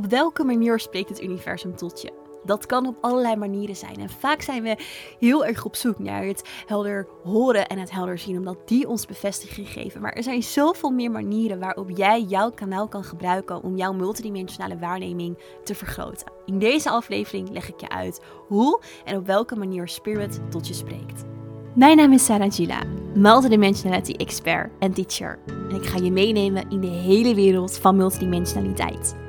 Op welke manier spreekt het universum tot je? Dat kan op allerlei manieren zijn. En vaak zijn we heel erg op zoek naar het helder horen en het helder zien, omdat die ons bevestiging geven. Maar er zijn zoveel meer manieren waarop jij jouw kanaal kan gebruiken om jouw multidimensionale waarneming te vergroten. In deze aflevering leg ik je uit hoe en op welke manier Spirit tot je spreekt. Mijn naam is Sarah Gila, multidimensionality expert en teacher. En ik ga je meenemen in de hele wereld van multidimensionaliteit.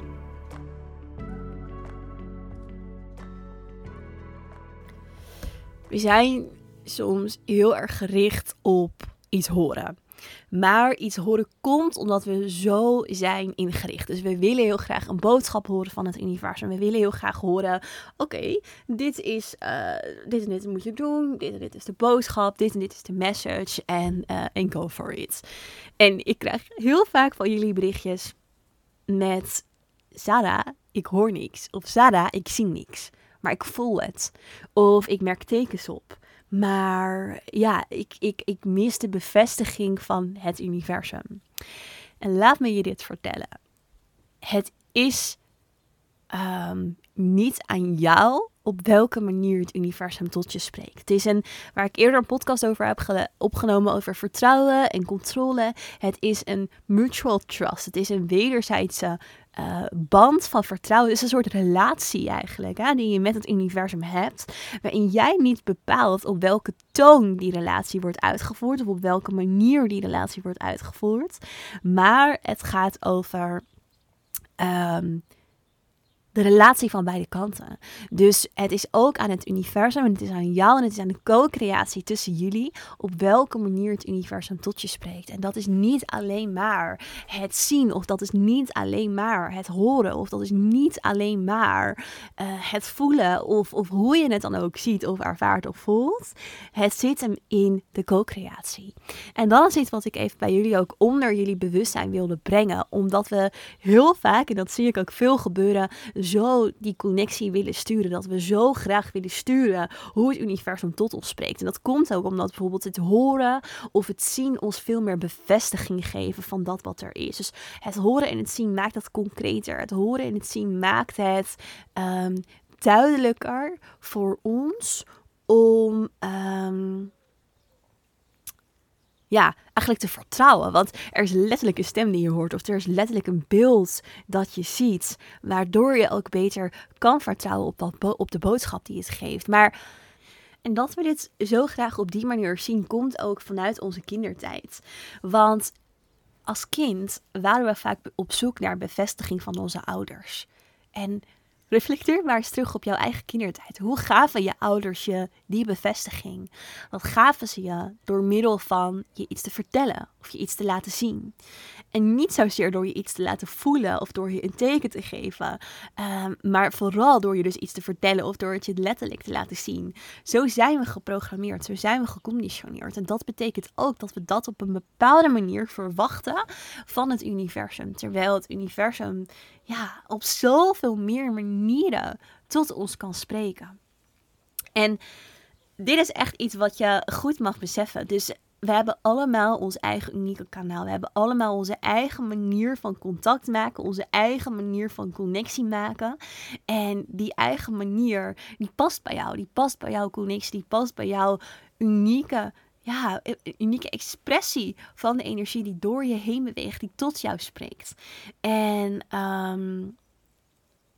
We zijn soms heel erg gericht op iets horen. Maar iets horen komt omdat we zo zijn ingericht. Dus we willen heel graag een boodschap horen van het universum. We willen heel graag horen: oké, dit is uh, dit en dit moet je doen. Dit en dit is de boodschap. Dit en dit is de message. En uh, go for it. En ik krijg heel vaak van jullie berichtjes met: Sarah, ik hoor niks. Of Sarah, ik zie niks maar ik voel het. Of ik merk tekens op. Maar ja, ik, ik, ik mis de bevestiging van het universum. En laat me je dit vertellen. Het is ehm, niet aan jou op welke manier het universum tot je spreekt. Het is een, waar ik eerder een podcast over heb opgenomen over vertrouwen en controle. Het is een mutual trust. Het is een wederzijdse uh, band van vertrouwen. Het is een soort relatie eigenlijk, hè, die je met het universum hebt. Waarin jij niet bepaalt op welke toon die relatie wordt uitgevoerd. Of op welke manier die relatie wordt uitgevoerd. Maar het gaat over. Um, de relatie van beide kanten. Dus het is ook aan het universum en het is aan jou en het is aan de co-creatie tussen jullie op welke manier het universum tot je spreekt. En dat is niet alleen maar het zien of dat is niet alleen maar het horen of dat is niet alleen maar uh, het voelen of, of hoe je het dan ook ziet of ervaart of voelt. Het zit hem in de co-creatie. En dat is iets wat ik even bij jullie ook onder jullie bewustzijn wilde brengen. Omdat we heel vaak, en dat zie ik ook veel gebeuren, zo die connectie willen sturen. Dat we zo graag willen sturen hoe het universum tot ons spreekt. En dat komt ook omdat bijvoorbeeld het horen of het zien ons veel meer bevestiging geven van dat wat er is. Dus het horen en het zien maakt dat concreter. Het horen en het zien maakt het um, duidelijker voor ons om. Um, ja, eigenlijk te vertrouwen. Want er is letterlijk een stem die je hoort, of er is letterlijk een beeld dat je ziet, waardoor je ook beter kan vertrouwen op, dat op de boodschap die het geeft. Maar. En dat we dit zo graag op die manier zien, komt ook vanuit onze kindertijd. Want als kind waren we vaak op zoek naar bevestiging van onze ouders. En Reflecteer maar eens terug op jouw eigen kindertijd. Hoe gaven je ouders je die bevestiging? Wat gaven ze je door middel van je iets te vertellen of je iets te laten zien? En niet zozeer door je iets te laten voelen of door je een teken te geven, ehm, maar vooral door je dus iets te vertellen of door het je letterlijk te laten zien. Zo zijn we geprogrammeerd, zo zijn we geconditioneerd. En dat betekent ook dat we dat op een bepaalde manier verwachten van het universum. Terwijl het universum ja, op zoveel meer manieren tot ons kan spreken. En dit is echt iets wat je goed mag beseffen. Dus we hebben allemaal ons eigen unieke kanaal. We hebben allemaal onze eigen manier van contact maken, onze eigen manier van connectie maken. En die eigen manier, die past bij jou. Die past bij jouw connectie, die past bij jouw unieke ja, unieke expressie van de energie die door je heen beweegt, die tot jou spreekt. En um,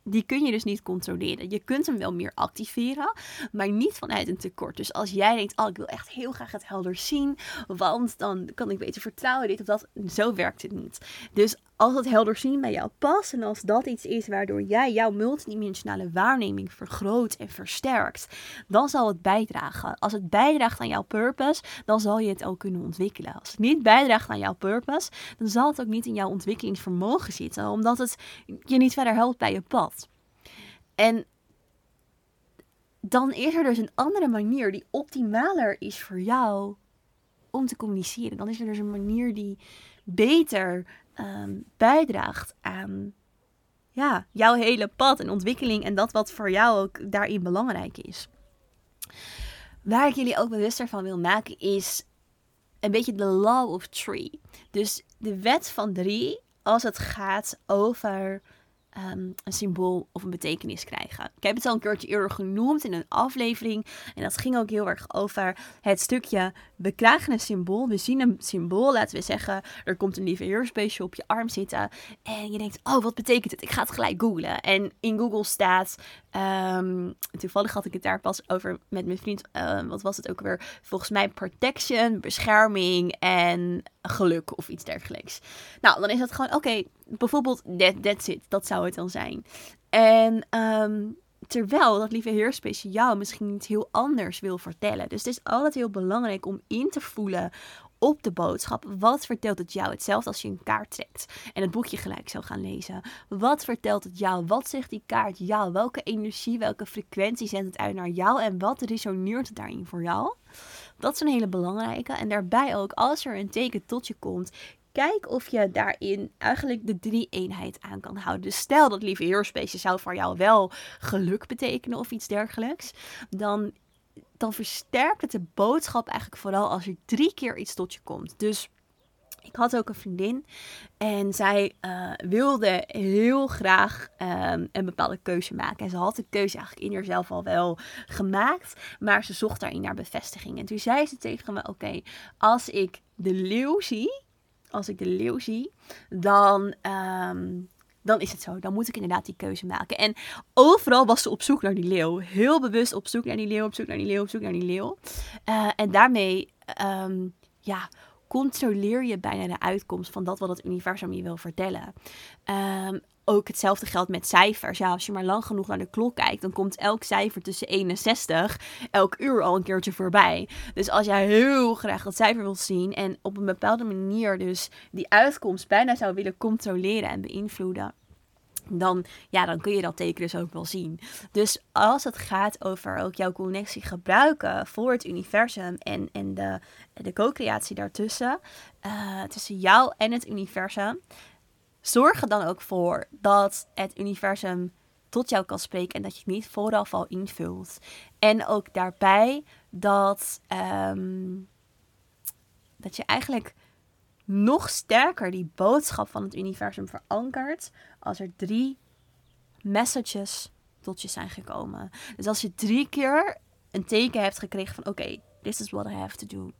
die kun je dus niet controleren. Je kunt hem wel meer activeren, maar niet vanuit een tekort. Dus als jij denkt, oh, ik wil echt heel graag het helder zien, want dan kan ik beter vertrouwen, dit of dat. Zo werkt het niet. Dus als het helder zien bij jou past en als dat iets is waardoor jij jouw multidimensionale waarneming vergroot en versterkt, dan zal het bijdragen. Als het bijdraagt aan jouw purpose, dan zal je het ook kunnen ontwikkelen. Als het niet bijdraagt aan jouw purpose, dan zal het ook niet in jouw ontwikkelingsvermogen zitten, omdat het je niet verder helpt bij je pad. En dan is er dus een andere manier die optimaler is voor jou om te communiceren. Dan is er dus een manier die beter ehm, bijdraagt aan ja, jouw hele pad en ontwikkeling en dat wat voor jou ook daarin belangrijk is. Waar ik jullie ook bewuster van wil maken is een beetje de law of three. Dus de wet van drie als het gaat over Ehm, een symbool of een betekenis krijgen. Ik heb het al een keertje eerder genoemd in een aflevering. En dat ging ook heel erg over het stukje: we krijgen een symbool, we zien een symbool. Laten we zeggen, er komt een lieve heersbeestje op je arm zitten. En je denkt: oh, wat betekent het? Ik ga het gelijk googlen. En in Google staat. Ehm, toevallig had ik het daar pas over met mijn vriend. Ehm, wat was het ook weer? Volgens mij protection, bescherming en geluk of iets dergelijks. Nou, dan is het gewoon, oké, bijvoorbeeld that, that's it. Dat zou het dan zijn. En ehm, terwijl dat lieve heersbeestje jou misschien iets heel anders wil vertellen. Dus het is altijd heel belangrijk om in te voelen op de boodschap. Wat vertelt het jou? Hetzelfde als je een kaart trekt en het boekje gelijk zou gaan lezen. Wat vertelt het jou? Wat zegt die kaart jou? Welke energie, welke frequentie zendt het uit naar jou? En wat resoneert daarin voor jou? Dat is een hele belangrijke. En daarbij ook, als er een teken tot je komt, kijk of je daarin eigenlijk de drie eenheid aan kan houden. Dus stel dat lieve heersbeestje zou voor jou wel geluk betekenen of iets dergelijks. Dan, dan versterkt het de boodschap eigenlijk vooral als er drie keer iets tot je komt. Dus ik had ook een vriendin en zij uh, wilde heel graag um, een bepaalde keuze maken. En ze had de keuze eigenlijk in haarzelf al wel gemaakt, maar ze zocht daarin naar bevestiging. En toen zei ze tegen me: Oké, als ik de leeuw zie, als ik de leeuw zie, dan. Um, dan is het zo. Dan moet ik inderdaad die keuze maken. En overal was ze op zoek naar die leeuw. Heel bewust op zoek naar die leeuw, op zoek naar die leeuw, op zoek naar die leeuw. Uh, en daarmee, um, ja, controleer je bijna de uitkomst van dat wat het universum je wil vertellen. Um, ook hetzelfde geldt met cijfers. Ja, als je maar lang genoeg naar de klok kijkt, dan komt elk cijfer tussen 61 elk uur al een keertje voorbij. Dus als jij heel graag dat cijfer wilt zien en op een bepaalde manier dus die uitkomst bijna zou willen controleren en beïnvloeden, dan, ja, dan kun je dat teken dus ook wel zien. Dus als het gaat over ook jouw connectie gebruiken voor het universum en, en de, de co-creatie daartussen, uh, tussen jou en het universum, zorg er dan ook voor dat het universum tot jou kan spreken en dat je het niet vooraf al invult. En ook daarbij dat, um, dat je eigenlijk nog sterker die boodschap van het universum verankert als er drie messages tot je zijn gekomen. Dus als je drie keer een teken hebt gekregen van oké, this is what I have to do.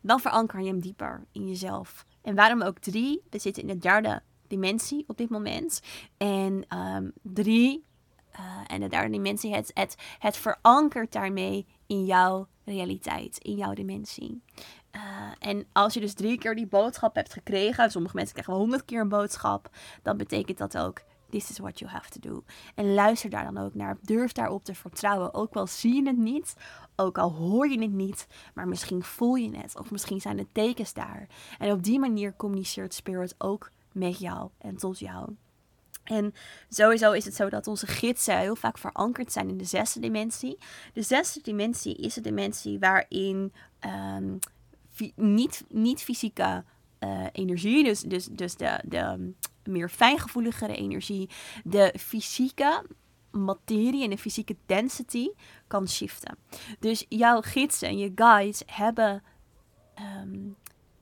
Dan veranker je hem dieper in jezelf. En waarom ook drie? We zitten in de derde dimensie op dit moment. En um, drie, uh, en de derde dimensie, het, het, verankert daarmee in jouw realiteit, in jouw dimensie. Uh, en als je dus drie keer die boodschap hebt gekregen, sommige mensen krijgen wel honderd keer een boodschap, dan betekent dat ook This is what you have to do. En luister daar dan ook naar. Durf daarop te vertrouwen. Ook al zie je het niet, ook al hoor je het niet, maar misschien voel je het. Of misschien zijn de tekens daar. En op die manier communiceert Spirit ook met jou en tot jou. En sowieso is het zo dat onze gidsen heel vaak verankerd zijn in de zesde dimensie. De zesde dimensie is de dimensie waarin um, niet, niet fysieke uh, energie, dus, dus, dus de, de meer fijngevoeligere energie, de fysieke materie en de fysieke density kan shiften. Dus jouw gidsen en je guides hebben um,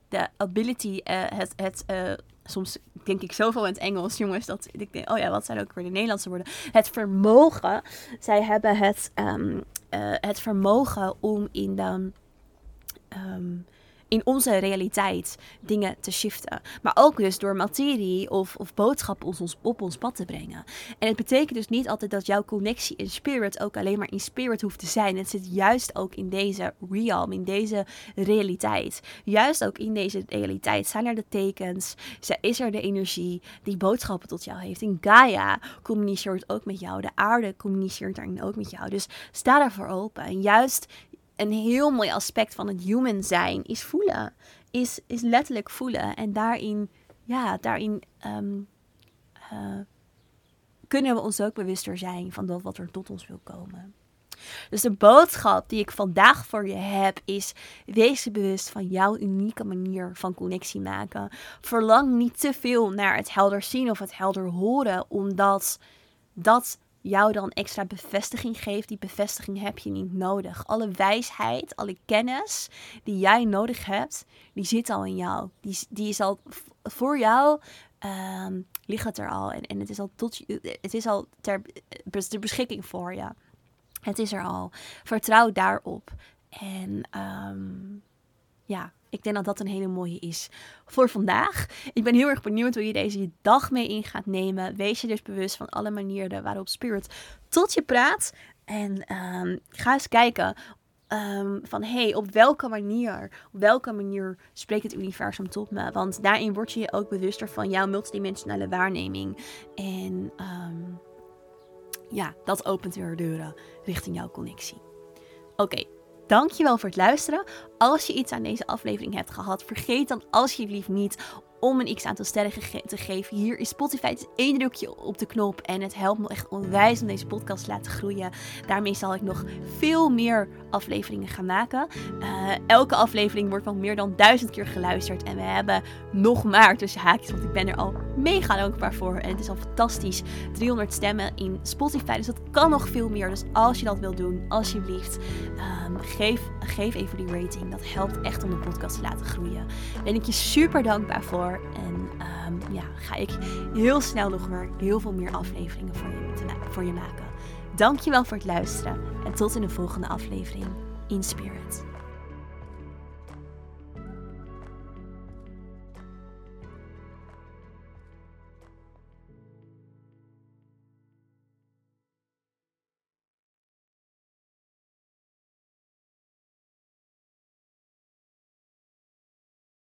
de ability, uh, het, het uh, soms denk ik zoveel in het Engels, jongens, dat ik denk, oh ja, wat zijn ook weer de Nederlandse woorden? Het vermogen, zij hebben het, um, uh, het vermogen om in de um, in onze realiteit dingen te shiften. Maar ook dus door materie of, of boodschappen op ons, op ons pad te brengen. En het betekent dus niet altijd dat jouw connectie in spirit ook alleen maar in spirit hoeft te zijn. Het zit juist ook in deze realm, in deze realiteit. Juist ook in deze realiteit zijn er de tekens, is er de energie die boodschappen tot jou heeft. In Gaia communiceert ook met jou, de aarde communiceert daarin ook met jou. Dus sta daarvoor open. En juist een heel mooi aspect van het human zijn is voelen. Is, is letterlijk voelen. En daarin, ja, daarin um, uh, kunnen we ons ook bewuster zijn van dat wat er tot ons wil komen. Dus de boodschap die ik vandaag voor je heb is: wees bewust van jouw unieke manier van connectie maken. Verlang niet te veel naar het helder zien of het helder horen, omdat dat jou dan extra bevestiging geeft. Die bevestiging heb je niet nodig. Alle wijsheid, alle kennis die jij nodig hebt, die zit al in jou. Die, die is al voor jou. Um, ligt het er al en, en het is al tot het is al ter, ter beschikking voor je. Het is er al. Vertrouw daarop. En um, ja, ik denk dat dat een hele mooie is voor vandaag. Ik ben heel erg benieuwd hoe je deze dag mee in gaat nemen. Wees je dus bewust van alle manieren waarop Spirit tot je praat. En um, ga eens kijken um, van hey, op welke manier, op welke manier spreekt het universum tot me? Want daarin word je je ook bewuster van jouw multidimensionale waarneming. En um, ja, dat opent weer deuren richting jouw connectie. Oké, dankjewel voor het luisteren. Als je iets aan deze aflevering hebt gehad, vergeet dan alsjeblieft niet om een x aantal sterren te geven. Hier is Spotify. Is één drukje op de knop. En het helpt me echt onwijs om deze podcast te laten groeien. Daarmee zal ik nog veel meer afleveringen gaan maken. Uh, elke aflevering wordt wel meer dan duizend keer geluisterd. En we hebben nog maar tussen haakjes. Want ik ben er al mega dankbaar voor. En het is al fantastisch. 300 stemmen in Spotify. Dus dat kan nog veel meer. Dus als je dat wilt doen, alsjeblieft. Um, geef, geef even die rating. Dat helpt echt om de podcast te laten groeien. Ben ik je super dankbaar En um, ja, ga ik heel snel nog weer heel veel meer afleveringen voor je, voor je maken. Dankjewel voor het luisteren en tot in de volgende aflevering in Spirit.